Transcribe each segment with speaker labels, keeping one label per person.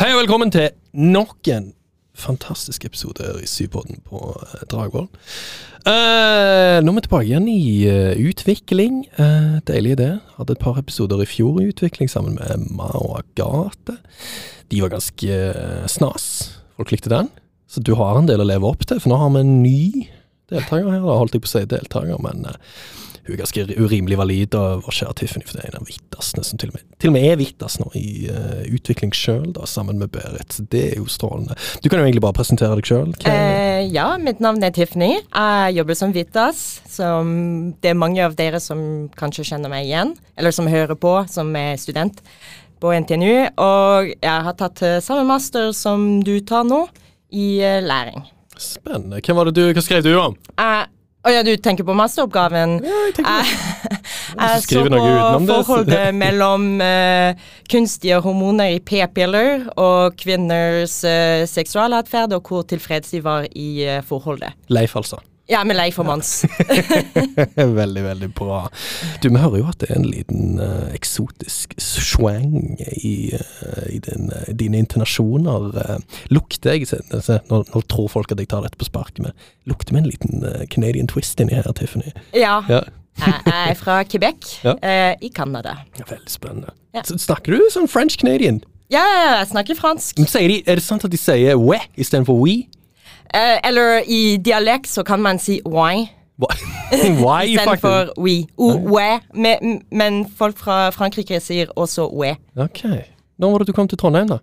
Speaker 1: Hei og velkommen til nok en fantastisk episode i Sypodden på eh, Dragvoll. Eh, nå er vi tilbake igjen i eh, utvikling. Eh, deilig det. Hadde et par episoder i fjor i utvikling sammen med Emma og Agathe. De var ganske eh, snas. Folk likte den. Så du har en del å leve opp til, for nå har vi en ny deltaker her. Da holdt jeg på å si deltaker, men eh, hun er ganske urimelig valid, og vår kjære Tiffany, for det er en av vittasene som til og med, til og med er vittas nå i uh, utvikling sjøl, sammen med Berit. Det er jo strålende. Du kan jo egentlig bare presentere deg sjøl.
Speaker 2: Eh, ja, mitt navn er Tiffany. Jeg jobber som Vittas. Som det er mange av dere som kanskje kjenner meg igjen, eller som hører på, som er student på NTNU. Og jeg har tatt eh, samme master som du tar nå, i eh, læring.
Speaker 1: Spennende. Hvem var det du, Hva skrev du om?
Speaker 2: Eh, å ja, du tenker på masteroppgaven?
Speaker 1: Ja, jeg tenker det.
Speaker 2: Jeg så
Speaker 1: noe utenom
Speaker 2: på
Speaker 1: det,
Speaker 2: forholdet mellom uh, kunstige hormoner i p-piller og kvinners uh, seksualatferd, og hvor tilfreds de var i uh, forholdet.
Speaker 1: Leif, altså.
Speaker 2: Ja, med Leif og Mons.
Speaker 1: veldig, veldig bra. Du, vi hører jo at det er en liten uh, eksotisk swang i, uh, i din, uh, dine intonasjoner. Uh, lukter jeg se, se, nå, nå tror folk at jeg tar dette på sparket, men lukter med en liten Canadian twist inni her, Tiffany.
Speaker 2: Ja.
Speaker 1: Ja.
Speaker 2: Jeg er fra Quebec
Speaker 1: Ja.
Speaker 2: i Canada.
Speaker 1: Ja, Veldig spennende. Snakker du sånn French Canadian?
Speaker 2: Ja, jeg snakker fransk.
Speaker 1: Men de, er det sant at de sier we istedenfor we?
Speaker 2: Eh, eller i dialekt så kan man si why
Speaker 1: Why,
Speaker 2: istedenfor we. O, we. Men, men folk fra Frankrike sier også we.
Speaker 1: Ok. Når var det du kom til Trondheim, da?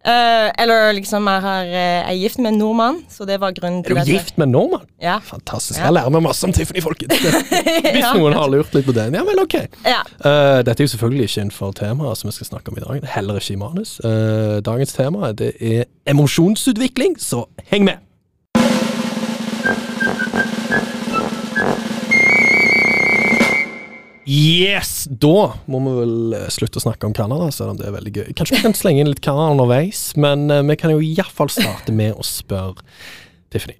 Speaker 2: Eh, eller liksom, jeg har, eh, jeg er gift med en nordmann, så det var grunnen
Speaker 1: Er
Speaker 2: til
Speaker 1: du
Speaker 2: at jeg-
Speaker 1: gift med en nordmann?
Speaker 2: Ja.
Speaker 1: Fantastisk. Jeg lærer meg masse om Tiffany, folkens. Hvis
Speaker 2: Ja.
Speaker 1: noen har lurt litt på det. Ja vel, ok.
Speaker 2: ja.
Speaker 1: Eh, dette er jo selvfølgelig ikke innenfor temaet som vi skal snakke om i dag. Heller ikke i manus. Eh, dagens tema det er emosjonsutvikling, så heng med! Yes! Da må vi vel eh, slutte å snakke om Canada, selv om det er veldig gøy. Kanskje vi kan slenge inn litt Canada underveis, men eh, vi kan jo iallfall starte med å spørre Tiffany.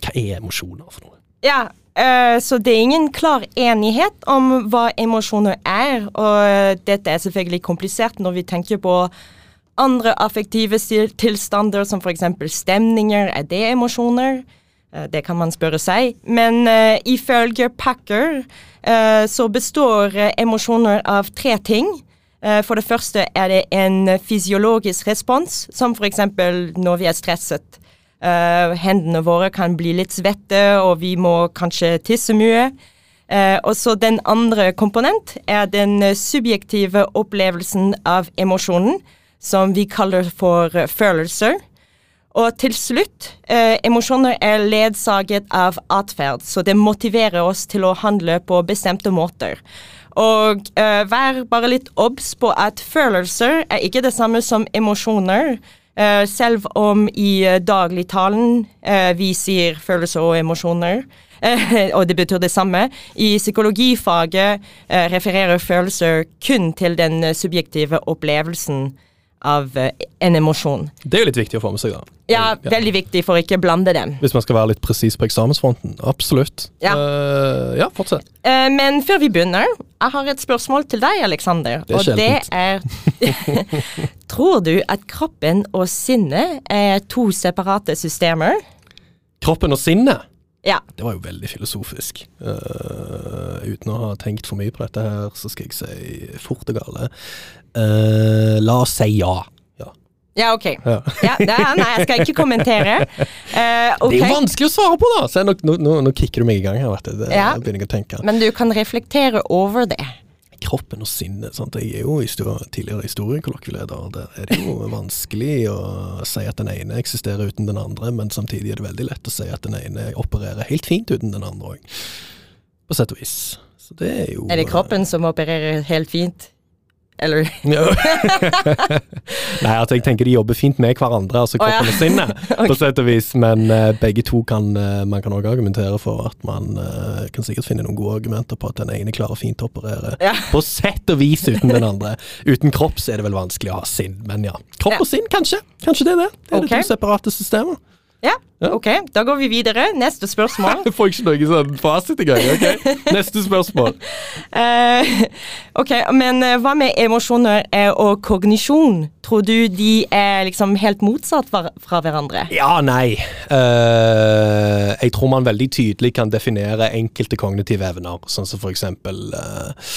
Speaker 1: Hva er emosjoner for noe?
Speaker 2: Ja, eh, så det er ingen klar enighet om hva emosjoner er, og dette er selvfølgelig komplisert når vi tenker på andre affektive tilstander, som f.eks. stemninger. Er det emosjoner? Eh, Det kan man spørre seg. Men uh, ifølge Packer uh, så består uh, emosjoner av tre ting. For det første er det en fysiologisk respons, som f.eks. når vi er stresset. Hendene våre kan bli litt svette, og vi må kanskje tisse mye. Og så den andre komponent er den subjektive opplevelsen av emosjonen, som vi kaller for følelser. Og til slutt, eh, emosjoner er ledsaget av atferd, så det motiverer oss til å handle på bestemte måter. Og eh, vær bare litt obs på at følelser er ikke det samme som emosjoner. Eh, selv om i eh, dagligtalen eh, vi sier følelser og emosjoner, eh, og det betyr det samme. I psykologifaget refererer følelser kun til den subjektive opplevelsen av eh, en emosjon.
Speaker 1: Det er jo litt viktig å få med seg, da.
Speaker 2: Ja, veldig viktig for ikke å blande dem.
Speaker 1: Hvis man skal være litt presis på eksamensfronten. Absolutt.
Speaker 2: Ja.
Speaker 1: uh, ja, fortsett.
Speaker 2: Uh, men før vi begynner, jeg har et spørsmål til deg, Aleksander. Og sjeldent. Det er Tror du at kroppen og sinnet er to separate systemer?
Speaker 1: Kroppen og sinnet.
Speaker 2: Ja.
Speaker 1: Det var jo veldig filosofisk. Uh, uten å ha tenkt for mye på dette her, så skal jeg si fort og gale. Uh, la oss si ja. ja.
Speaker 2: Ja, OK.
Speaker 1: Ja.
Speaker 2: Ja, er, nei, jeg skal ikke kommentere. Uh, okay.
Speaker 1: Det er jo vanskelig å svare på, da! Se, nå, nå, nå kicker du meg i gang her. Vet du. Det,
Speaker 2: Ja.
Speaker 1: jeg begynner å tenke.
Speaker 2: Men du kan reflektere over det.
Speaker 1: Kroppen og sinnet. Sant? Jeg er jo historie, tidligere historiekollokvieleder. Der er det jo vanskelig å si at den ene eksisterer uten den andre, men samtidig er det veldig lett å si at den ene opererer helt fint uten den andre òg. På sett og vis. Så det er jo
Speaker 2: Er det kroppen som opererer helt fint? Eller
Speaker 1: Nei, altså jeg tenker de jobber fint med hverandre, altså
Speaker 2: Å, ja.
Speaker 1: kroppen og sinnet, på sett og vis. Men uh, begge to kan uh, Man kan også argumentere for at man uh, kan sikkert finne noen gode argumenter på at den ene klarer fint å operere
Speaker 2: Ja.
Speaker 1: på sett og vis uten den andre. Uten kropp så er det vel vanskelig å ha sinn, men ja. Kropp
Speaker 2: Ja.
Speaker 1: og sinn, kanskje. Kanskje det er det. Det er
Speaker 2: okay.
Speaker 1: det to separate systemer.
Speaker 2: Ja, ok. Da går vi videre. Neste spørsmål.
Speaker 1: Jeg får ikke noe sånn fasit engang. ok? Neste spørsmål.
Speaker 2: uh, ok, men eh, hva med emosjoner eh, og kognisjon? Tror du de er liksom helt motsatt fra, hverandre?
Speaker 1: Ja, nei. Uh, jeg tror man veldig tydelig kan definere enkelte kognitive evner, sånn som for eksempel eh,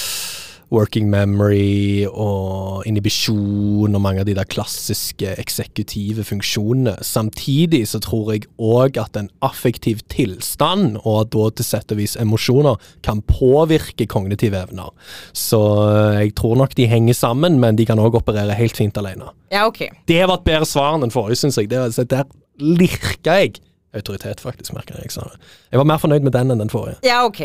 Speaker 1: working memory og inhibisjon og mange av de der klassiske eksekutive funksjonene. Samtidig så tror jeg òg at en affektiv tilstand, og da til sett og vis emosjoner, kan påvirke kognitive evner. Så eh, jeg tror nok de henger sammen, men de kan òg operere helt fint alene.
Speaker 2: Ja, ok.
Speaker 1: Det var et bedre svar enn den forrige, syns jeg. Det, der lirka jeg autoritet, faktisk, merker jeg. Så jeg var mer fornøyd med den enn den forrige.
Speaker 2: Ja, ok.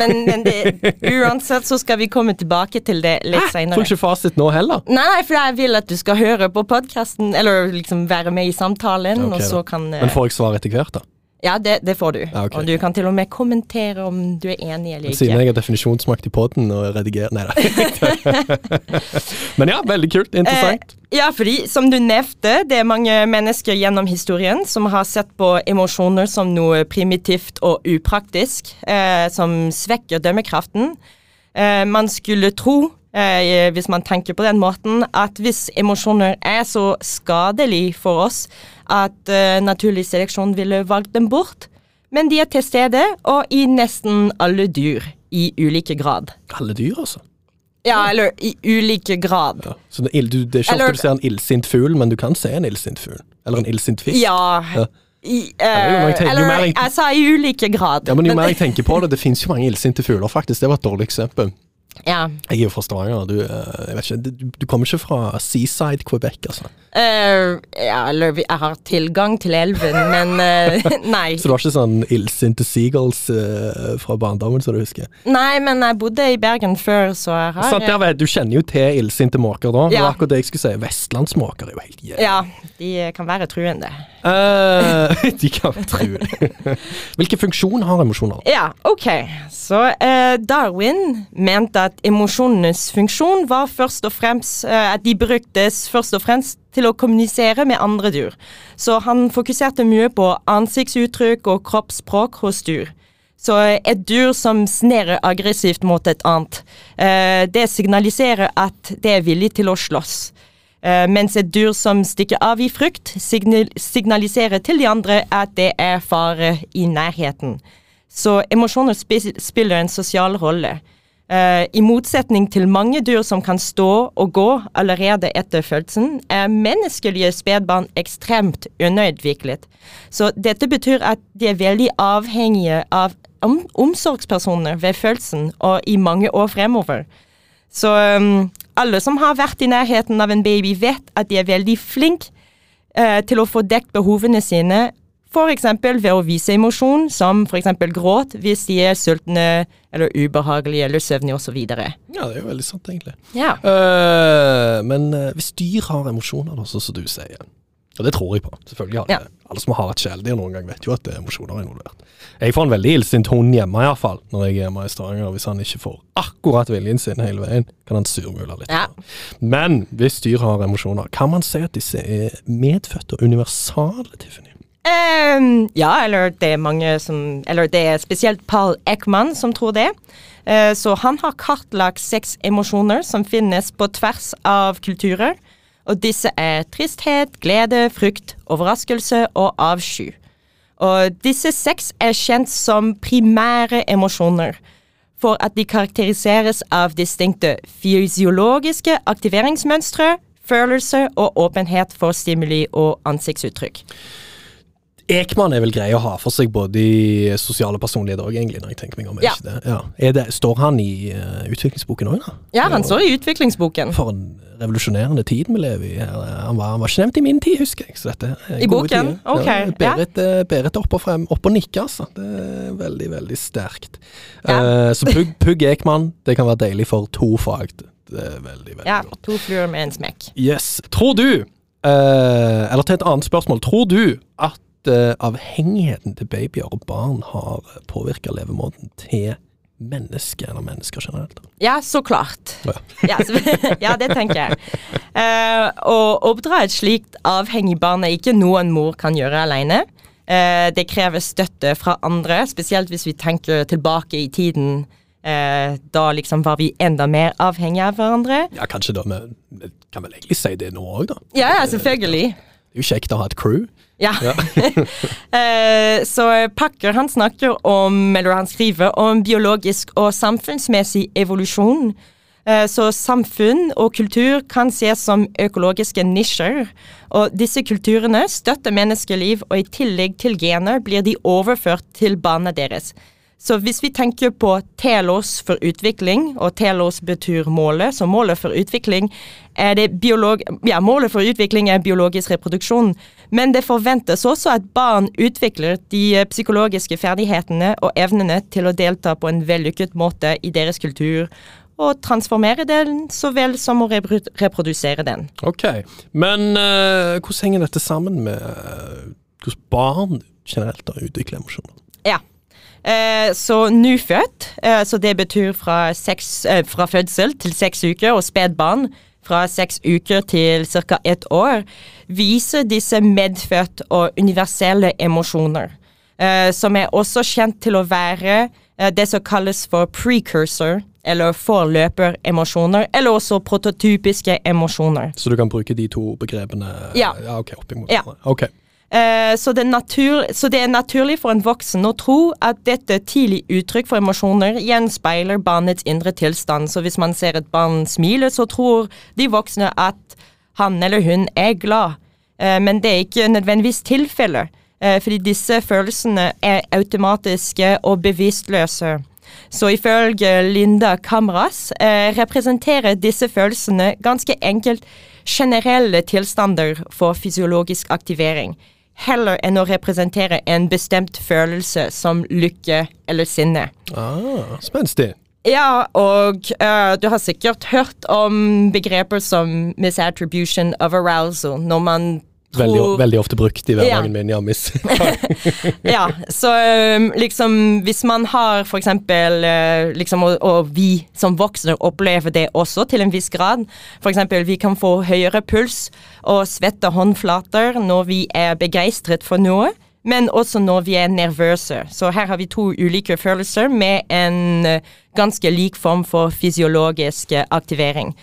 Speaker 2: Men, men det, uansett så skal vi komme tilbake til det litt
Speaker 1: Får
Speaker 2: senere.
Speaker 1: ikke fasit nå heller.
Speaker 2: Nei, nei, for jeg vil at du skal høre på podkasten, eller liksom være med i samtalen,
Speaker 1: okay,
Speaker 2: og så kan eh,
Speaker 1: Men får jeg svar etter hvert, da?
Speaker 2: Ja, det, det får du.
Speaker 1: Ja, okay.
Speaker 2: Og du kan til og med kommentere om du er enig eller ikke.
Speaker 1: Siden jeg har definisjonsmakt i poden og redigerer Nei da. Men ja, veldig kult. Interessant.
Speaker 2: Eh, ja, fordi som du nevnte, det er mange mennesker gjennom historien som har sett på emosjoner som noe primitivt og upraktisk, eh, som svekker dømmekraften. Eh, man skulle tro, eh, hvis man tenker på den måten, at hvis emosjoner er så skadelig for oss, at eh, naturlig seleksjon ville valgt dem bort. Men de er til stede, og i nesten alle dyr, i ulike grad.
Speaker 1: Alle dyr, altså.
Speaker 2: Ja, eller i ulike grad.
Speaker 1: Ja. Så det, du, det er ikke
Speaker 2: Eller-
Speaker 1: ofte du ser en illsint fugl, men du kan se en illsint fugl. Eller en illsint fisk.
Speaker 2: Ja.
Speaker 1: Ja.
Speaker 2: I,
Speaker 1: uh, er
Speaker 2: eh,
Speaker 1: jeg tenker-
Speaker 2: eller
Speaker 1: jeg-
Speaker 2: jeg sa i ulike grad.
Speaker 1: Ja, men jo mer jeg tenker på det, det finnes jo mange illsinte fugler, faktisk. Det var et dårlig eksempel.
Speaker 2: Ja.
Speaker 1: Jeg er jo fra Stavanger. Du, eh, ikke, du, du kommer ikke fra Seaside Quebec, altså.
Speaker 2: Uh, ja, eller jeg har tilgang til elven, men uh, nei.
Speaker 1: Så du har ikke sånn illsinte seagulls uh, fra barndommen, som du husker?
Speaker 2: Nei, men jeg bodde i Bergen før, så jeg har
Speaker 1: Sant, der du kjenner jo til illsinte måker da. Det
Speaker 2: Ja.
Speaker 1: var akkurat det jeg skulle si. Vestlandsmåker er jo helt jævlig.
Speaker 2: Ja, de kan være truende.
Speaker 1: Eh, de kan tro det. Hvilken funksjon har emosjoner?
Speaker 2: Ja, ok. Så uh, Darwin mente at emosjonenes funksjon var først og fremst uh, At de bruktes først og fremst til å kommunisere med andre dyr. Så han fokuserte mye på ansiktsuttrykk og kroppsspråk hos dyr. Så et dyr som snerer aggressivt mot et annet, det signaliserer at det er villig til å slåss. Eh, mens et dyr som stikker av i frykt, signal signaliserer til de andre at det er fare i nærheten. Så emosjoner spi- spiller en sosial rolle. Eh, I motsetning til mange dyr som kan stå og gå allerede etter fødselen, er menneskelige spedbarn ekstremt underutviklet. Så dette betyr at de er veldig avhengige av om omsorgspersoner ved fødselen og i mange år fremover. Så um, alle som har vært i nærheten av en baby, vet at de er veldig flinke eh, til å få dekt behovene sine. F.eks. ved å vise emosjon, som f.eks. gråt hvis de er sultne eller ubehagelige eller søvnige osv.
Speaker 1: Ja, det er jo veldig sant, egentlig.
Speaker 2: Ja.
Speaker 1: Uh, men eh, hvis dyr har emosjoner, da, sånn som du sier, og det tror jeg på, selvfølgelig har de
Speaker 2: Ja.
Speaker 1: det. Alle som har et kjæledyr noen gang, vet jo at det er emosjoner involvert. Jeg får en veldig illsint hund hjemme, iallfall, når jeg er hjemme i Stavanger. Hvis han ikke får akkurat viljen sin hele veien, kan han surmule litt.
Speaker 2: Ja.
Speaker 1: Men hvis dyr har emosjoner, kan man si at disse er medfødte og universale, Tiffany?
Speaker 2: Um, ja, eller det er mange som Eller det er spesielt Paul Ekman som tror det. Eh, så han har kartlagt seks emosjoner som finnes på tvers av kulturer. Og disse er tristhet, glede, frykt, overraskelse og avsky. Og disse seks er kjent som primære emosjoner. For at de karakteriseres av distinkte fysiologiske aktiveringsmønstre, følelser og åpenhet for stimuli og ansiktsuttrykk.
Speaker 1: Ekman er vel grei å ha for seg både i sosiale personligheter òg, egentlig, når jeg tenker meg om.
Speaker 2: Ja.
Speaker 1: det? Ja. Er det, står han i uh, utviklingsboken òg, da?
Speaker 2: Ja, han står i utviklingsboken.
Speaker 1: For en revolusjonerende tid vi lever i. Han var, han var ikke nevnt i min tid, husker jeg. Så dette er
Speaker 2: I boken?
Speaker 1: tider.
Speaker 2: Ok,
Speaker 1: Ja. Berit, ja. Berit er opp og frem, opp og nikke, altså. Det er veldig, veldig sterkt.
Speaker 2: Ja.
Speaker 1: Uh, så Pugg, Pugg Ekman, det kan være deilig for to fag. Det er veldig, veldig
Speaker 2: Ja,
Speaker 1: godt.
Speaker 2: to fluer med en smekk.
Speaker 1: Yes. Tror du, uh, eller til et annet spørsmål, tror du at eh, avhengigheten til babyer og barn har påvirka levemåten til mennesker, eller mennesker generelt?
Speaker 2: Ja, så klart.
Speaker 1: Ja.
Speaker 2: Ja, så, ja det tenker jeg. Uh, å oppdra et slikt avhengig barn er ikke noe en mor kan gjøre alene. Uh, det krever støtte fra andre, spesielt hvis vi tenker tilbake i tiden. Eh, da liksom var vi enda mer avhengige av hverandre.
Speaker 1: Ja, kanskje da, men kan vel egentlig si det nå òg, da.
Speaker 2: Ja, selvfølgelig.
Speaker 1: Det er jo kjekt å ha et crew.
Speaker 2: Ja. Eh, så Packer han snakker om, eller han skriver om biologisk og samfunnsmessig evolusjon. Eh, Så samfunn og kultur kan ses som økologiske nisjer. Og disse kulturene støtter menneskeliv, og i tillegg til gener blir de overført til barna deres. Så hvis vi tenker på telos for utvikling, og telos betyr målet, så målet for utvikling er det biolog... Ja, målet for utvikling er biologisk reproduksjon. Men det forventes også at barn utvikler de eh, psykologiske ferdighetene og evnene til å delta på en vellykket måte i deres kultur, og transformere den så vel som å reprodusere den.
Speaker 1: Ok, men uh, hvordan henger dette sammen med eh, hvordan barn generelt har utviklet emosjoner?
Speaker 2: Ja. Eh, så nyfødt, eh, så det betyr fra, seks, eh, fra fødsel til seks uker, og spedbarn fra seks uker til ca. ett år, viser disse medfødt og universelle emosjoner. eh, som er også kjent til å være eh, det som kalles for precursor, eller forløperemosjoner, eller også prototypiske emosjoner.
Speaker 1: Så du kan bruke de to begrepene
Speaker 2: Ja.
Speaker 1: ja okay, opp imot
Speaker 2: Ja.
Speaker 1: hverandre.
Speaker 2: Eh, så, det natur, så det er naturlig for en voksen å tro at dette tidlig uttrykk for emosjoner gjenspeiler barnets indre tilstand. Så hvis man ser et barn smile, så tror de voksne at han eller hun er glad. Eh, men det er ikke nødvendigvis tilfellet, eh, fordi disse følelsene er automatiske og bevisstløse. Så ifølge Linda Kamras representerer disse følelsene ganske enkelt generelle tilstander for fysiologisk aktivering, heller enn å representere en bestemt følelse som lykke eller sinne.
Speaker 1: Ah, Spenstig.
Speaker 2: Ja, og uh, du har sikkert hørt om begreper som misattribution of arousal, når man tror
Speaker 1: Veldig, veldig ofte brukt i hverdagen
Speaker 2: Ja.
Speaker 1: min. Ja, miss.
Speaker 2: ja, så um, liksom hvis man har for eksempel uh, liksom, og, og vi som voksne opplever det også til en viss grad. For eksempel vi kan få høyere puls og svette håndflater når vi er begeistret for noe. Men også når vi er nervøse. Så her har vi to ulike følelser med en uh, ganske lik form for fysiologisk aktivering.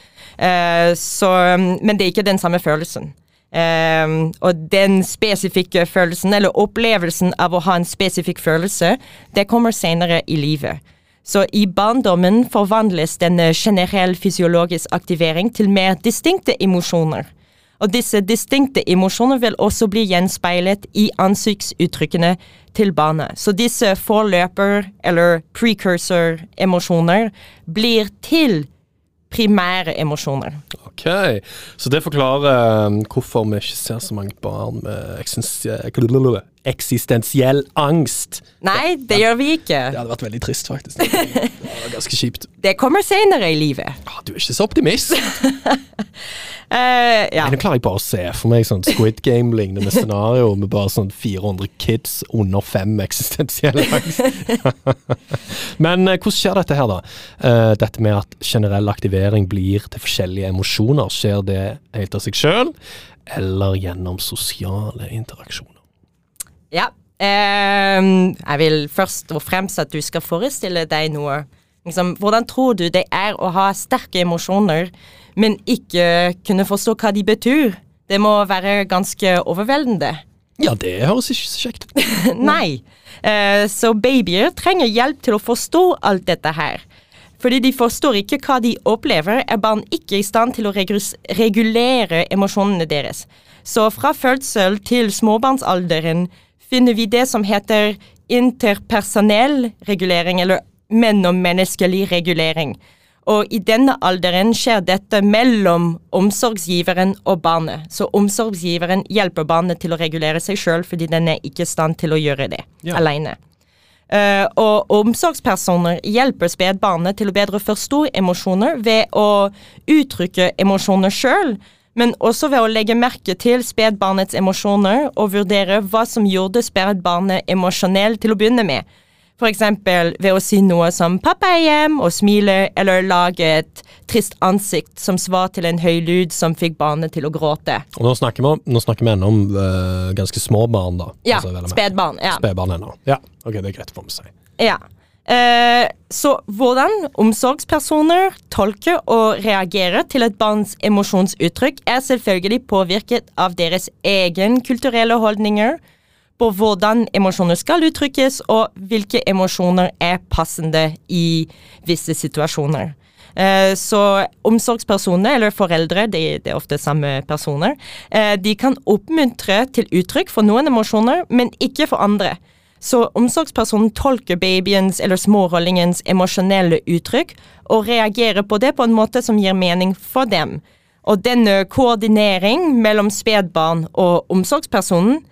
Speaker 2: Uh, så, um, men det er ikke den samme følelsen. Um, og den spesifikke følelsen, eller opplevelsen av å ha en spesifikk følelse, det kommer senere i livet. Så i barndommen forvandles denne generell fysiologisk aktivering til mer distinkte emosjoner. Og disse distinkte emosjoner vil også bli gjenspeilet i ansiktsuttrykkene til barna. Så disse forløper- eller precursor-emosjoner blir til primære emosjoner.
Speaker 1: Ok, Så det forklarer um, hvorfor vi ikke ser så mange barn med eksistensiell, eksistensiell angst.
Speaker 2: Nei, det gjør vi ikke.
Speaker 1: Det hadde vært veldig trist, faktisk. Det var ganske kjipt.
Speaker 2: Det kommer senere i livet.
Speaker 1: Ah, du er ikke så optimist.
Speaker 2: Eh, ja.
Speaker 1: Nå klarer jeg bare å se for meg sånn Squid Game-lignende scenario med bare sånn 400 kids under fem eksistensielle angst. Men uh, hvordan skjer dette her, da? Uh, dette med at generell aktivering blir til forskjellige emosjoner. Skjer det helt av seg sjøl, eller gjennom sosiale interaksjoner?
Speaker 2: ja. Ehm, jeg vil først og fremst at du skal forestille deg noe. Liksom, hvordan tror du det er å ha sterke emosjoner, men ikke kunne forstå hva de betyr? Det må være ganske overveldende.
Speaker 1: Ja, det høres ikke så kjekt ut.
Speaker 2: Nei. Eh, så babyer trenger hjelp til å forstå alt dette her. Fordi de forstår ikke hva de opplever, er barn ikke i stand til å regulere emosjonene deres. Så fra fødsel til småbarnsalderen finner vi det som heter interpersonell regulering, eller mellommenneskelig regulering. Og i denne alderen skjer dette mellom omsorgsgiveren og barnet. Så omsorgsgiveren hjelper barnet til å regulere seg sjøl, fordi den er ikke i stand til å gjøre det
Speaker 1: Ja.
Speaker 2: alene. Uh, og omsorgspersoner hjelper spedbarnet til å bedre forstå emosjoner ved å uttrykke emosjoner sjøl, men også ved å legge merke til spedbarnets emosjoner og vurdere hva som gjorde spedbarnet emosjonell til å begynne med. F.eks. ved å si noe som 'pappa er hjem' og smile, eller lage et trist ansikt som svar til en høy lyd som fikk barnet til å gråte.
Speaker 1: Og nå snakker vi, nå snakker vi ennå om øh, ganske små barn, da.
Speaker 2: Ja,
Speaker 1: Altså,
Speaker 2: spedbarn. Ja.
Speaker 1: Spedbarn ennå. Ja, ok, det er greit for meg å si.
Speaker 2: Ja. Eh, så hvordan omsorgspersoner tolker og reagerer til et barns emosjonsuttrykk, er selvfølgelig påvirket av deres egen kulturelle holdninger på hvordan emosjoner skal uttrykkes, og hvilke emosjoner er passende i visse situasjoner. Eh, Så omsorgspersoner, eller foreldre, det, det er ofte samme personer, eh, de kan oppmuntre til uttrykk for noen emosjoner, men ikke for andre. Så omsorgspersonen tolker babyens eller smårollingens emosjonelle uttrykk og reagerer på det på en måte som gir mening for dem. Og denne koordinering mellom spedbarn og omsorgspersonen,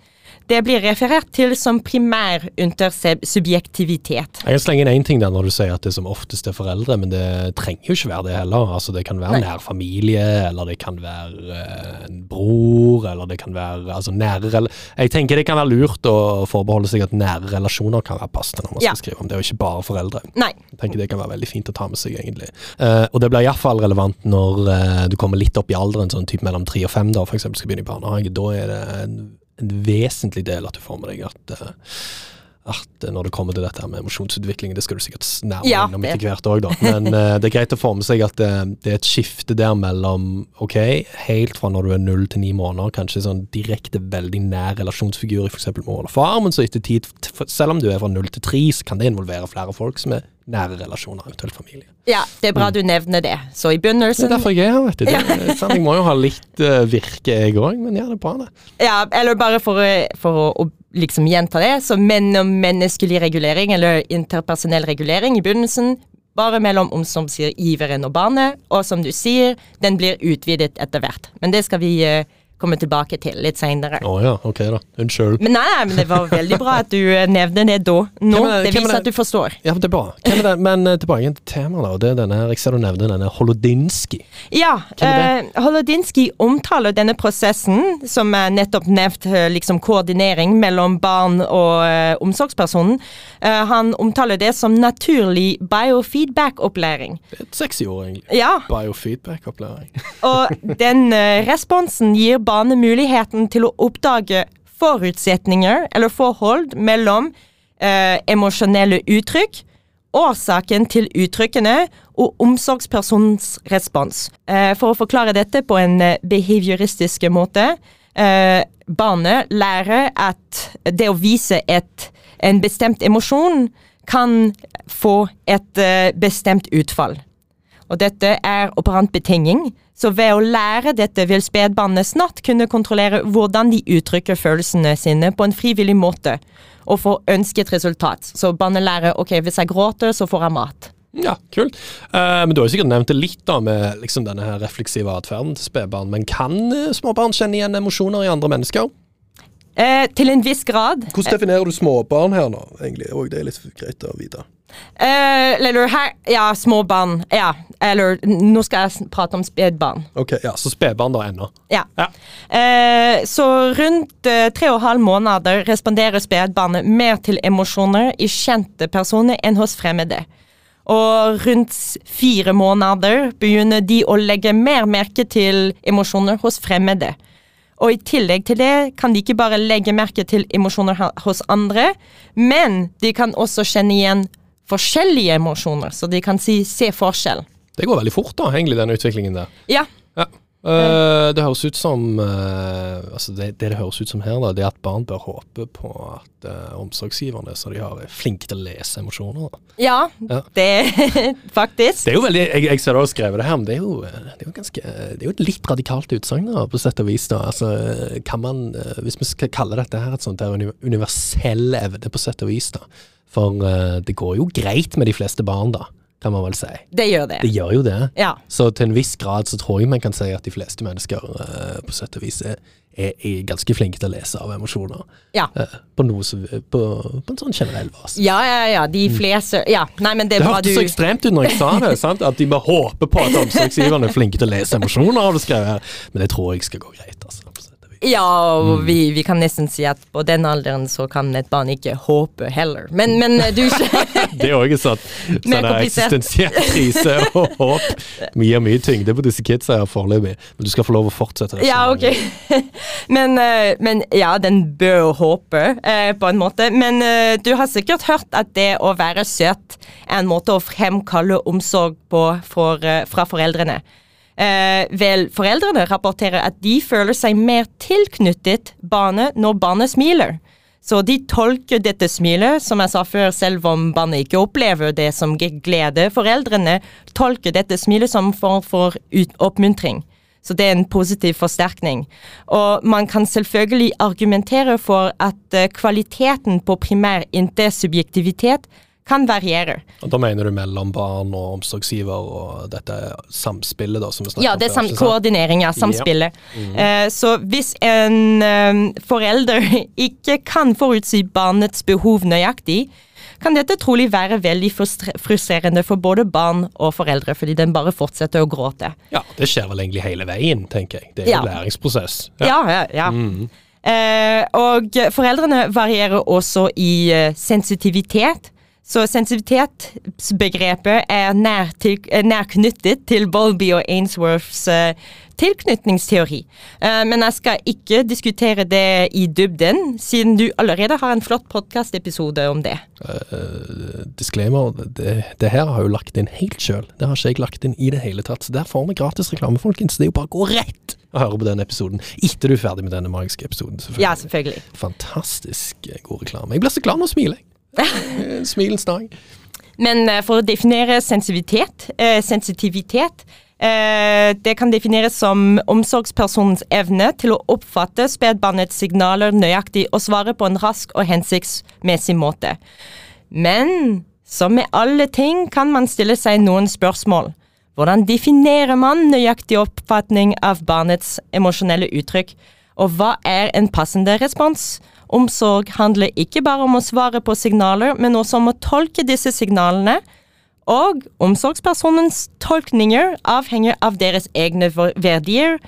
Speaker 2: det blir referert til som primær intersubjektivitet.
Speaker 1: Jeg slenger inn én ting der når du sier at det som oftest er foreldre, men det trenger jo ikke være det heller. Altså Det kan være
Speaker 2: Nei.
Speaker 1: nær familie, eller det kan være eh, en bror, eller det kan være altså nære Jeg tenker det kan være lurt å forbeholde seg at nære relasjoner kan være passende når man
Speaker 2: Ja.
Speaker 1: skal skrive om det, og ikke bare foreldre.
Speaker 2: Nei.
Speaker 1: Jeg tenker Det kan være veldig fint å ta med seg, egentlig. Uh, og det blir iallfall relevant når uh, du kommer litt opp i alderen, sånn type mellom tre og fem, da, eksempel skal begynne i barnehage. Da er det en, en vesentlig del at du får med deg at eh, at eh, når det kommer til dette med emosjonsutvikling, det skal du sikkert nærme
Speaker 2: Ja,
Speaker 1: innom etter hvert òg, da. Men uh, det er greit å få med seg at det, det er et skifte der mellom ok, helt fra når du er null til ni måneder, kanskje sånn direkte veldig nær relasjonsfigur i f.eks. mor eller far, men så etter tid, selv om du er fra null til tre, så kan det involvere flere folk som er nære relasjoner, eventuelt familie.
Speaker 2: Ja, det er bra du nevner det. Så i begynnelsen
Speaker 1: Det er derfor jeg er her, vet du. Det, sant, jeg må jo ha litt uh, virke, jeg òg, men ja, det er bra, det.
Speaker 2: Ja, eller bare for, å- for å, å liksom gjenta det, så menn og menneskelig regulering, eller interpersonell regulering i begynnelsen, bare mellom omsorgsgiveren og barnet, og som du sier, den blir utvidet etter hvert. Men det skal vi eh, komme tilbake til litt seinere.
Speaker 1: Oh, ja, ok da. Unnskyld.
Speaker 2: Men nei, nei, men det var veldig bra at du eh, nevner det da. Nå,
Speaker 1: er det- er
Speaker 2: viser
Speaker 1: det-
Speaker 2: at du forstår.
Speaker 1: Ja, det er bra. Er det? Men eh, tilbake til temaet, da. Det er denne jeg ser du nevner denne Holodinsky.
Speaker 2: Ja, Uh, Holodinsky omtaler denne prosessen, som er nettopp nevnt, liksom koordinering mellom barn og uh, omsorgspersonen. Han omtaler det som naturlig biofeedback-opplæring.
Speaker 1: Et sexy ord, egentlig.
Speaker 2: Ja,
Speaker 1: Biofeedback-opplæring.
Speaker 2: og den responsen gir barnet muligheten til å oppdage forutsetninger eller forhold mellom eh, emosjonelle uttrykk, årsaken til uttrykkene og omsorgspersonens respons. Eh, for å forklare dette på en eh, behavioristisk måte eh, Barnet lærer at det å vise et, en bestemt emosjon kan få et eh, bestemt utfall. Og dette er operant betinging, så ved å lære dette vil spedbarnet snart kunne kontrollere hvordan de uttrykker følelsene sine på en frivillig måte, og få ønsket resultat. Så barnet lærer ok, hvis jeg gråter, så får jeg mat.
Speaker 1: Ja, kult. Uh, men du har jo sikkert nevnt det litt da med liksom denne her refleksive atferden til spedbarn. Men kan eh, småbarn kjenne igjen emosjoner i andre mennesker?
Speaker 2: Eh, til en viss grad.
Speaker 1: Hvordan definerer du småbarn her nå, egentlig? Og det er litt greit å vite.
Speaker 2: Eh, eller her Ja, småbarn. Ja. Eller nå skal jeg prate om spedbarn.
Speaker 1: Ok, ja, Så spedbarn da ennå.
Speaker 2: Ja.
Speaker 1: Ja.
Speaker 2: Eh, så rundt eh, tre og halv måneder responderer spedbarnet mer til emosjoner i kjente personer enn hos fremmede. Og rundt fire måneder begynner de å legge mer merke til emosjoner hos fremmede. Og i tillegg til det kan de ikke bare legge merke til emosjoner hos andre, men de kan også kjenne igjen forskjellige emosjoner, så de kan si 'se forskjell'.
Speaker 1: Det går veldig fort, da, egentlig, den utviklingen der.
Speaker 2: Ja,
Speaker 1: Ja. Eh, det høres ut som uh, altså det, det det høres ut som her, da, det er at barn bør håpe på at uh, omsorgsgiverne så de har, er flinke til å lese emosjoner.
Speaker 2: Ja,
Speaker 1: Ja.
Speaker 2: det faktisk.
Speaker 1: Det er jo veldig, jeg, jeg ser du har skrevet det her, men det er jo, det er jo, ganske, det er jo et litt radikalt utsagn, på sett og vis. da. Altså, kan man, Hvis vi skal kalle dette her et sånt der universell evne, på sett og vis, da. For det går jo greit med de fleste barn, da, kan man vel si.
Speaker 2: Det gjør det.
Speaker 1: Det gjør jo det.
Speaker 2: Ja.
Speaker 1: Så til en viss grad så tror jeg man kan si at de fleste mennesker uh, på sett og vis er, er, er ganske flinke til å lese av emosjoner.
Speaker 2: Ja.
Speaker 1: Uh, på, noe som, på, på en sånn generell basis.
Speaker 2: Ja, ja, ja. De fleste Ja, nei, men det er
Speaker 1: Det
Speaker 2: bra du
Speaker 1: hørtes så ekstremt ut når jeg sa det, sant? at de bare håper på at omsorgsgiverne er flinke til å lese emosjoner. har du skrevet. Men det tror jeg skal gå greit. altså. Sett og mm.
Speaker 2: Ja, vi, vi kan nesten si at på den alderen så kan et barn ikke håpe heller. Men, men du
Speaker 1: Det er òg sånn, sånn eksistensiell krise og håp. Vi gir mye tyngde på disse kidsa her foreløpig, men du skal få lov å fortsette.
Speaker 2: Ja, ok. men, eh, men ja, den bør håpe, eh, på en måte. Men eh, du har sikkert hørt at det å være søt er en måte å fremkalle omsorg på for, fra foreldrene. Eh, vel, foreldrene rapporterer at de føler seg mer tilknyttet barnet når barnet smiler. Så de tolker dette smilet, som jeg sa før, selv om barnet ikke opplever det som glede. Foreldrene tolker dette smilet som form for oppmuntring. Så det er en positiv forsterkning. Og man kan selvfølgelig argumentere for at eh, kvaliteten på primær intersubjektivitet kan variere.
Speaker 1: Og Da mener du mellom barn og omsorgsgiver og dette samspillet da, som vi snakket
Speaker 2: Ja,
Speaker 1: om
Speaker 2: det er sam
Speaker 1: ikke samspillet.
Speaker 2: koordinering av samspillet. Eh, så hvis en eh, forelder ikke kan forutsi barnets behov nøyaktig, kan dette trolig være veldig frustrerende for både barn og foreldre, fordi den bare fortsetter å gråte.
Speaker 1: Ja, det skjer vel egentlig hele veien, tenker jeg. Det er
Speaker 2: Ja.
Speaker 1: en læringsprosess.
Speaker 2: Ja, ja, ja. Eh, og foreldrene varierer også i eh, sensitivitet. Så sensitivitetsbegrepet er nærknyttet nær til Bowlby og Ainsworths eh, tilknytningsteori. Eh, men jeg skal ikke diskutere det i dybden, siden du allerede har en flott podkastepisode om det.
Speaker 1: Uh, disclaimer, det, det her har jeg jo lagt inn helt sjøl. Det har ikke jeg lagt inn i det hele tatt. Så der får vi gratis reklame, folkens. Det er jo bare å gå rett og høre på den episoden etter du er ferdig med denne magiske episoden. selvfølgelig.
Speaker 2: Ja, selvfølgelig.
Speaker 1: Fantastisk eh, god reklame. Jeg blir så glad nå jeg smiler jeg. Eh, Smilens dag.
Speaker 2: Men eh, for å definere sensitivitet, eh, sensitivitet eh, Det kan defineres som omsorgspersonens evne til å oppfatte spedbarnets signaler nøyaktig og svare på en rask og hensiktsmessig måte. Men som med alle ting kan man stille seg noen spørsmål. Hvordan definerer man nøyaktig oppfatning av barnets emosjonelle uttrykk? Og hva er en passende respons? Omsorg handler ikke bare om å svare på signaler, men også om å tolke disse signalene. Og omsorgspersonens tolkninger avhenger av deres egne verdier,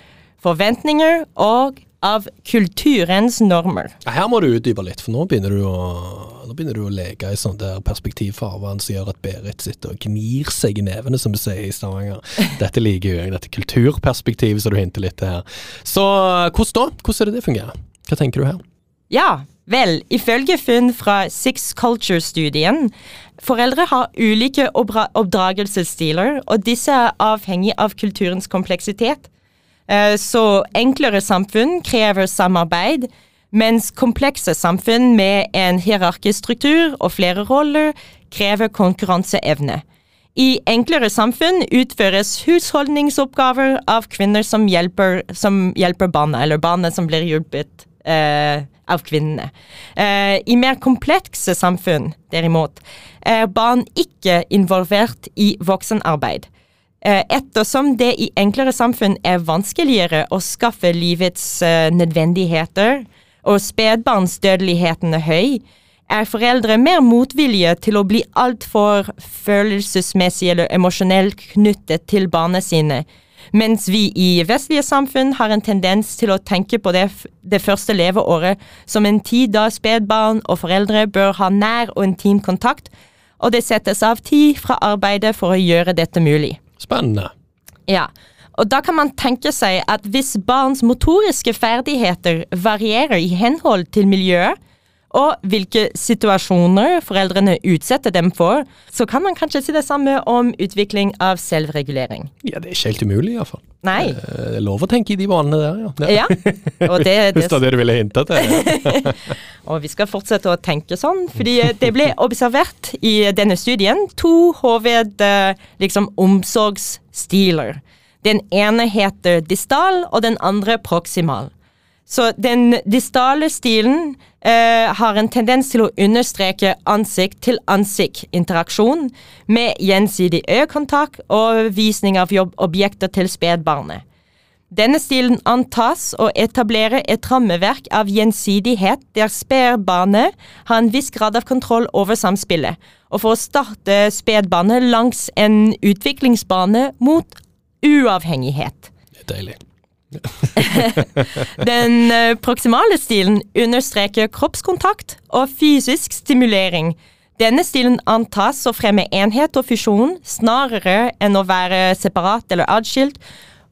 Speaker 2: forventninger og av kulturens normer.
Speaker 1: Her må du utdype litt, for nå begynner du å, begynner du å leke i sånn der perspektivfarvann som gjør at Berit sitter og gnir seg i nevene, som vi sier i Stavanger. Dette liker jeg, dette kulturperspektivet som du hinter litt til her. Så hvordan da? Hvordan er det det fungerer? Hva tenker du her?
Speaker 2: Ja, vel, ifølge funn fra Six Culture-studien, foreldre har ulike oppdra- oppdragelsesstiler, og disse er avhengig av kulturens kompleksitet. Eh, Så enklere samfunn krever samarbeid, mens komplekse samfunn med en hierarkisk struktur og flere roller krever konkurranseevne. I enklere samfunn utføres husholdningsoppgaver av kvinner som hjelper, som hjelper barna, eller barna som blir hjulpet eh, av kvinnene. Eh, I mer komplekse samfunn, derimot, er barn ikke involvert i voksenarbeid. Eh, Ettersom det i enklere samfunn er vanskeligere å skaffe livets eh, nødvendigheter, og spedbarnsdødeligheten er høy, er foreldre mer motvillige til å bli altfor følelsesmessig eller emosjonelt knyttet til barna sine, mens vi i vestlige samfunn har en tendens til å tenke på det, det første leveåret som en tid da spedbarn og foreldre bør ha nær og intim kontakt, og det settes av tid fra arbeidet for å gjøre dette mulig.
Speaker 1: Spennende.
Speaker 2: Ja, og da kan man tenke seg at hvis barns motoriske ferdigheter varierer i henhold til miljøet, og hvilke situasjoner foreldrene utsetter dem for, så kan man kanskje si det samme om utvikling av selvregulering.
Speaker 1: Ja, det er ikke helt umulig, iallfall.
Speaker 2: Nei.
Speaker 1: Det er lov å tenke i de banene der, ja.
Speaker 2: Ja, og det,
Speaker 1: Hvis det
Speaker 2: det,
Speaker 1: var det du ville hinte til.
Speaker 2: og vi skal fortsette å tenke sånn, fordi det ble observert i denne studien to hoved eh, liksom, omsorgsstiler. Den ene heter distal, og den andre proximal. Så den distale stilen eh, har en tendens til å understreke ansikt-til-ansikt-interaksjon med gjensidig øyekontakt og visning av jobbobjekter til spedbarnet. Denne stilen antas å etablere et rammeverk av gjensidighet der spedbarnet har en viss grad av kontroll over samspillet, og for å starte spedbarnet langs en utviklingsbane mot uavhengighet.
Speaker 1: Det er deilig.
Speaker 2: Den eh, proksimale stilen understreker kroppskontakt og fysisk stimulering. Denne stilen antas å fremme enhet og fusjon snarere enn å være separat eller adskilt,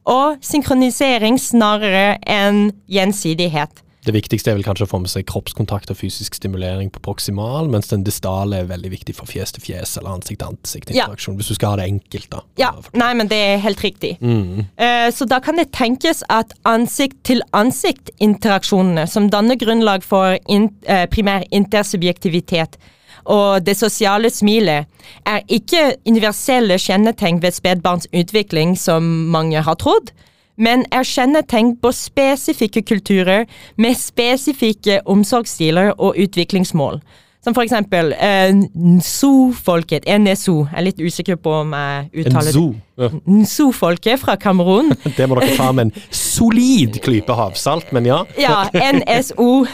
Speaker 2: og synkronisering snarere enn gjensidighet.
Speaker 1: Det viktigste er vel kanskje å få med seg kroppskontakt og fysisk stimulering på proksimal, mens den distale er veldig viktig for fjes til fjes eller ansikt til ansikt interaksjon. Hvis du skal ha det enkelt, da.
Speaker 2: Ja, nei, men det er helt riktig.
Speaker 1: Mm.
Speaker 2: Uh, Så da kan det tenkes at ansikt-til-ansikt-interaksjonene, som danner grunnlag for in, uh, primær intersubjektivitet og det sosiale smilet, er ikke universelle kjennetegn ved spedbarns utvikling, som mange har trodd, men er kjennetegn på spesifikke kulturer med spesifikke omsorgsstiler og utviklingsmål. Som for eksempel eh, Nso-folket, NSO, jeg er litt usikker på om jeg uttaler det. Nso-folket fra Kamerun.
Speaker 1: Det må dere ta med en solid klype havsalt, men ja.
Speaker 2: Ja, NSO.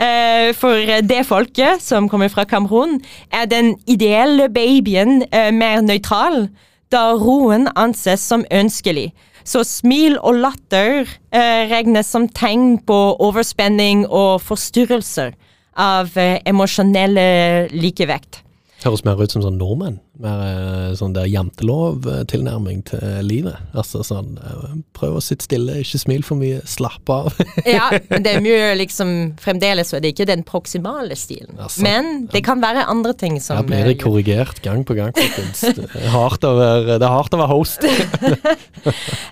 Speaker 2: Eh, For det folket som kommer fra Kamerun, er den ideelle babyen eh, mer nøytral, da roen anses som ønskelig. Så smil og latter eh, regnes som tegn på overspenning og forstyrrelser av eh, emosjonelle likevekt.
Speaker 1: Høres mer ut som sånn nordmenn. Mer eh, sånn der jantelov-tilnærming til livet. Altså sånn eh, prøv å sitte stille, ikke smil for mye, slapp av.
Speaker 2: Ja, men det er mye liksom Fremdeles så er det ikke den proksimale stilen.
Speaker 1: Altså,
Speaker 2: men det kan være andre ting som
Speaker 1: Her blir det
Speaker 2: eh,
Speaker 1: korrigert gang på gang, folkens. Det er hardt å være, host.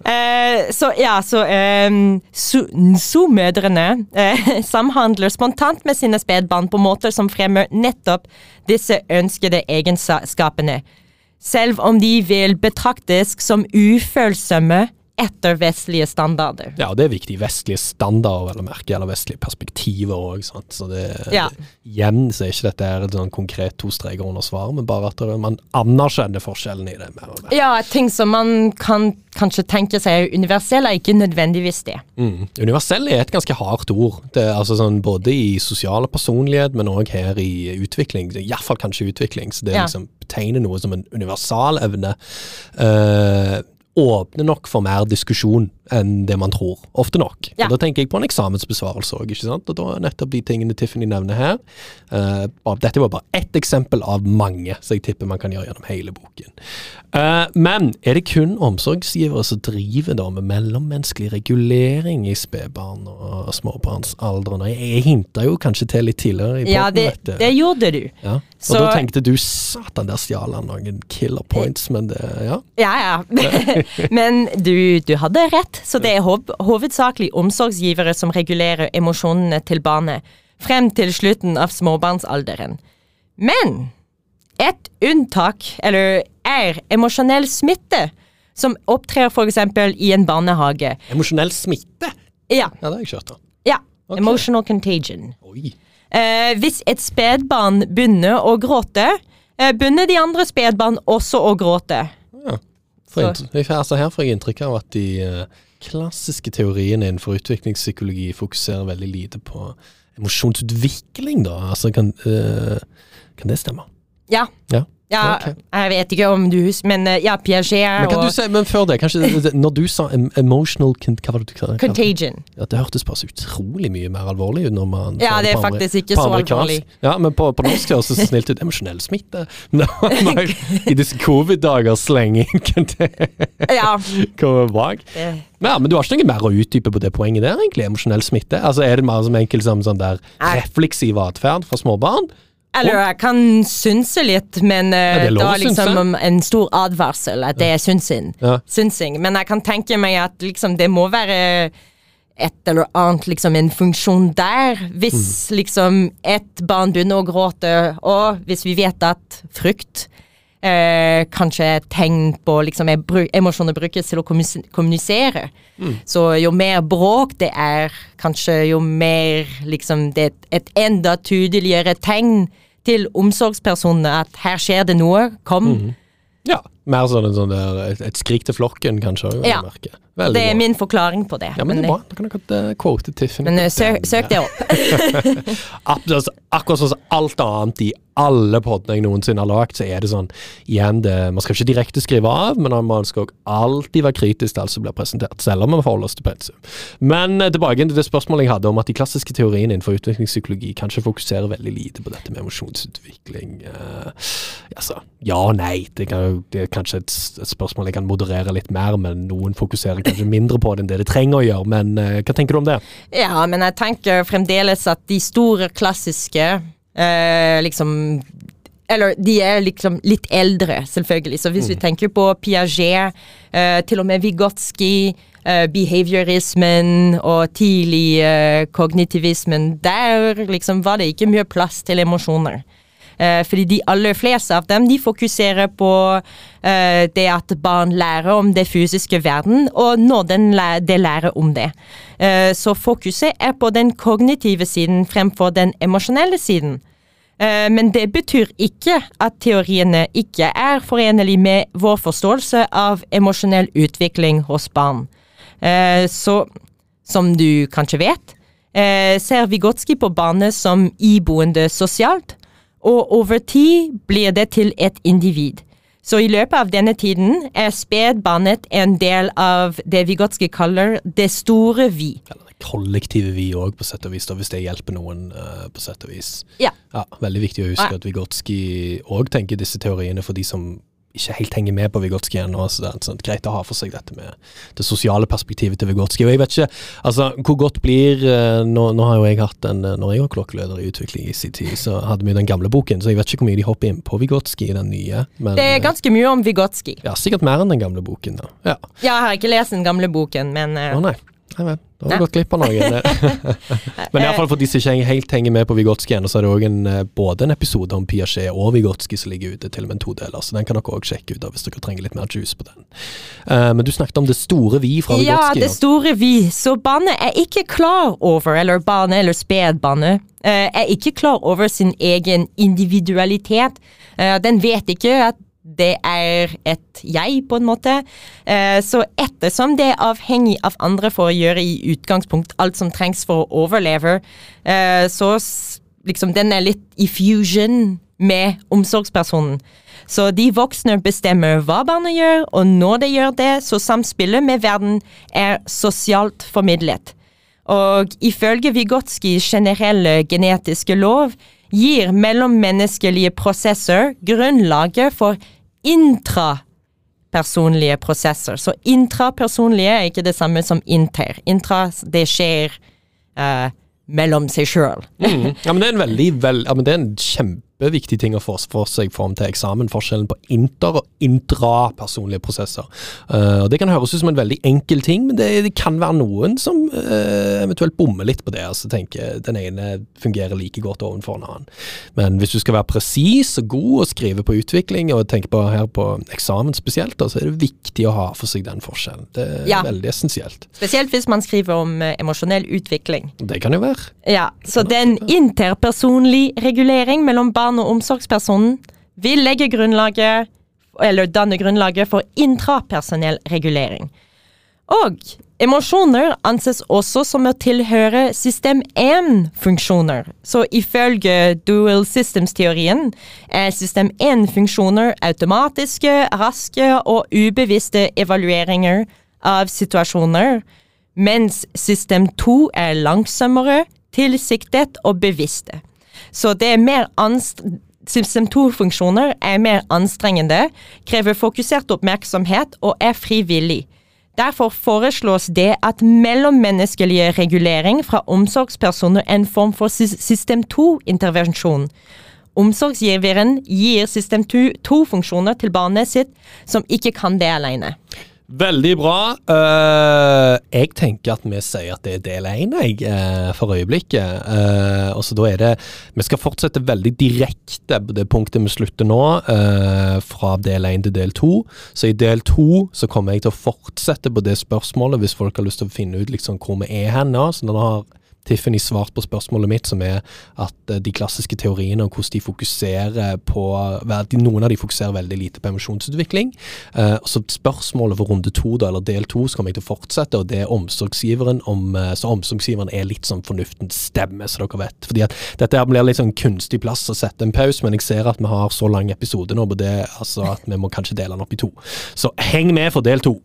Speaker 2: Eh, så ja, så um, Nso-mødrene eh, samhandler spontant med sine spedbarn på måter som fremmer nettopp disse ønskede egenskapene, selv om de vil betraktes som ufølsomme etter vestlige standarder.
Speaker 1: Ja, og det er viktig. Vestlige standarder, vel å merke, eller vestlige perspektiver òg. Så det,
Speaker 2: Ja.
Speaker 1: det, igjen så er ikke dette her et sånn konkret to streker under svar, men bare at det, man anerkjenner forskjellen i det. mer og mer.
Speaker 2: Ja, ting som man kan kanskje tenke seg er universelle, er ikke nødvendigvis det.
Speaker 1: Mm. Universell er et ganske hardt ord. Det er altså sånn Både i sosiale personlighet, men òg her i utvikling. Iallfall kanskje utvikling. Så det
Speaker 2: Ja.
Speaker 1: liksom betegner noe som en universal evne. Åpner nok for mer diskusjon enn det man tror. Ofte nok.
Speaker 2: Ja.
Speaker 1: Og Da tenker jeg på en eksamensbesvarelse òg. Og da er nettopp de tingene Tiffany nevner her. Uh, dette var bare ett eksempel av mange, så jeg tipper man kan gjøre gjennom hele boken. Uh, men er det kun omsorgsgivere som driver da med mellommenneskelig regulering i spedbarn og småbarnsalderen? Jeg, hinta jo kanskje til litt tidligere i
Speaker 2: Ja, det, det gjorde du.
Speaker 1: Ja. Og
Speaker 2: Så-
Speaker 1: da tenkte du satan, der stjal han noen killer points, men det Ja.
Speaker 2: Ja, ja. Men du, du hadde rett, så det er hov hovedsakelig omsorgsgivere som regulerer emosjonene til barnet frem til slutten av småbarnsalderen. Men et unntak, eller er emosjonell smitte, som opptrer f.eks. i en barnehage.
Speaker 1: Emosjonell smitte?
Speaker 2: Ja,
Speaker 1: Ja, det har jeg ikke hørt om.
Speaker 2: ja.
Speaker 1: Okay.
Speaker 2: Emotional contagion. Eh, hvis et spedbarn begynner å gråte, eh, begynner de andre spedbarn også å gråte.
Speaker 1: For
Speaker 2: Så-
Speaker 1: altså her får jeg inntrykk av at de eh, klassiske teoriene innenfor utviklingspsykologi fokuserer veldig lite på emosjonsutvikling, da. Altså, kan, eh, kan det stemme?
Speaker 2: Ja.
Speaker 1: Ja.
Speaker 2: Ja,
Speaker 1: okay.
Speaker 2: jeg vet ikke om du husker, men eh, ja, Piaget
Speaker 1: Men, kan
Speaker 2: og
Speaker 1: du si, men før det, kanskje Når du sa emotional Hva var det du kalte?
Speaker 2: Contagion.
Speaker 1: Ja, det hørtes bare så utrolig mye mer alvorlig ut når man
Speaker 2: Ja, det er faktisk ikke så alvorlig.
Speaker 1: Ja, men på, på norsk høres det så snilt ut. Emosjonell smitte. Men det i disse covid-dager slenge kan det
Speaker 2: Ja.
Speaker 1: komme bak. Ja, men du har ikke noe mer å utdype på det poenget der, egentlig? Emosjonell smitte? Altså, Er det mer som enkelt som sånn der refleksiv atferd for småbarn?
Speaker 2: Eller jeg kan synse litt, men uh,
Speaker 1: Ja, det
Speaker 2: da liksom en stor advarsel at det er synsing.
Speaker 1: Ja.
Speaker 2: synsing. Men jeg kan tenke meg at liksom, det må være et eller annet, liksom en funksjon der. Hvis
Speaker 1: Mm.
Speaker 2: liksom et barn begynner å gråte, og hvis vi vet at frykt eh, kanskje tegn på liksom er Emosjoner brukes til å kommunisere.
Speaker 1: Mm.
Speaker 2: Så jo mer bråk det er, kanskje jo mer liksom Det er et enda tydeligere tegn til omsorgspersonene at her skjer det noe, kom.
Speaker 1: Mm. Ja. Mer sånn, en sånn der, et, et skrik til flokken, kanskje.
Speaker 2: Ja. Det er
Speaker 1: bra.
Speaker 2: min forklaring på det.
Speaker 1: Ja, men det er bra. Da kan dere uh, quote Tiffany.
Speaker 2: Men eh, søk, søk det opp.
Speaker 1: Altså, akkurat sånn som alt annet i alle podene jeg noensinne har lagd, så er det sånn igjen det, Man skal ikke direkte skrive av, men man skal alltid være kritisk til alt som blir presentert, selv om man forholder oss til pensum. Men eh, tilbake til det spørsmålet jeg hadde om at de klassiske teoriene innenfor utviklingspsykologi kanskje fokuserer veldig lite på dette med emosjonsutvikling. Uh, altså, ja og nei. Det, kan, det er kanskje et, et, spørsmål jeg kan moderere litt mer, men noen fokuserer kanskje mindre på det enn det de trenger å gjøre. Men uh, hva tenker du om det?
Speaker 2: Ja, men jeg tenker fremdeles at de store klassiske uh, liksom eller de er liksom litt eldre, selvfølgelig. Så hvis mm. vi tenker på Piaget, eh, til og med Vygotsky, eh, behaviorismen og tidlig eh, kognitivismen, der liksom var det ikke mye plass til emosjoner. Fordi de aller fleste av dem de fokuserer på det at barn lærer om det fysiske verden, og når den lærer, om det. så fokuset er på den kognitive siden fremfor den emosjonelle siden. Eh, men det betyr ikke at teoriene ikke er forenlig med vår forståelse av emosjonell utvikling hos barn. Eh, så som du kanskje vet, eh, ser Vygotsky på barnet som iboende sosialt, og over tid blir det til et individ. Så i løpet av denne tiden er spedbarnet en del av det Vygotsky kaller det store vi Det
Speaker 1: kollektive vi òg, på sett og vis, da, hvis det hjelper noen, uh, på sett og vis.
Speaker 2: Ja.
Speaker 1: ja veldig viktig å huske ja. at Vygotsky òg tenker disse teoriene for de som ikke helt henger med på Vygotsky ennå. Så det er sånn, greit å ha for seg dette med det sosiale perspektivet til Vygotsky. Og jeg vet ikke altså, hvor godt blir uh, nå, nå, har jo jeg hatt en Når jeg var klokkeleder i utvikling i sin tid, så hadde vi den gamle boken, så jeg vet ikke hvor mye de hopper inn på Vygotsky i den nye.
Speaker 2: Men, det er ganske mye om Vygotsky.
Speaker 1: Ja, sikkert mer enn den gamle boken. da. Ja,
Speaker 2: ja jeg har ikke lest den gamle boken, men
Speaker 1: Å nei. Nei vel. Da har du gått glipp av noe. Men iallfall for de som ikke helt henger med på Vigotski ennå, så er det òg eh, både en episode om Piaget og Vigotski som ligger ute, til og med en todeler. Så den kan dere òg sjekke ut av hvis dere trenger litt mer juice på den. Uh, men du snakket om det store vi fra Vigotski.
Speaker 2: Ja, det store vi. Så barnet er ikke klar over, eller barnet eller spedbarnet, uh, er ikke klar over sin egen individualitet. Uh, den vet ikke at det er et jeg, på en måte. Eh, så ettersom det er avhengig av andre for å gjøre i utgangspunkt alt som trengs for å overleve, eh, så liksom den er litt i fusion med omsorgspersonen. Så de voksne bestemmer hva barna gjør, og når de gjør det, så samspillet med verden er sosialt formidlet. Og ifølge Vygotskys generelle genetiske lov gir mellommenneskelige prosesser grunnlaget for intrapersonlige prosesser. Så intrapersonlige er ikke det samme som inter. Intra, det skjer uh, mellom seg sjøl.
Speaker 1: mm. Ja, men det er en veldig vel, ja, men det er en kjempe kjempeviktig ting å få for seg form til eksamen. Forskjellen på inter- og intrapersonlige prosesser. Uh, Det kan høres ut som en veldig enkel ting, men det, det kan være noen som uh, eventuelt bommer litt på det. altså tenker Den ene fungerer like godt overfor en annen. Men hvis du skal være presis og god og skrive på utvikling, og tenke på her på eksamen spesielt, da, så er det viktig å ha for seg den forskjellen. Det er ja. veldig essensielt.
Speaker 2: Spesielt hvis man skriver om uh, emosjonell utvikling.
Speaker 1: Det kan jo være.
Speaker 2: Ja, Så den interpersonlig regulering mellom barn barne- og omsorgspersonen vil legge grunnlaget, eller danne grunnlaget for intrapersonell regulering. Og emosjoner anses også som å tilhøre system 1-funksjoner. Så ifølge dual systems-teorien er system 1-funksjoner automatiske, raske og ubevisste evalueringer av situasjoner, mens system 2 er langsommere, tilsiktet og bevisste. Så det er mer System 2-funksjoner er mer anstrengende, krever fokusert oppmerksomhet og er frivillig. Derfor foreslås det at mellommenneskelige regulering fra omsorgspersoner er en form for system 2-intervensjon. Omsorgsgiveren gir system 2-funksjoner til barnet sitt som ikke kan det alene.
Speaker 1: Veldig bra. Uh, jeg tenker at vi sier at det er del én, uh, for øyeblikket. Uh, og så da er det Vi skal fortsette veldig direkte på det punktet vi slutter nå, fra del én til del to. Så i del to så kommer jeg til å fortsette på det spørsmålet, hvis folk har lyst til å finne ut liksom hvor vi er hen nå. Så nå har Tiffany svart på spørsmålet mitt, som er at de klassiske teoriene og hvordan de fokuserer på Noen av de fokuserer veldig lite på emosjonsutvikling. Så spørsmålet for runde to, eller del to, så kommer jeg til å fortsette, og det er omsorgsgiveren om Så omsorgsgiveren er litt sånn fornuftens stemme, så dere vet. Fordi at dette her blir litt sånn kunstig plass å sette en pause, men jeg ser at vi har så lang episode nå på det altså at vi må kanskje dele den opp i to. Så heng med for del to.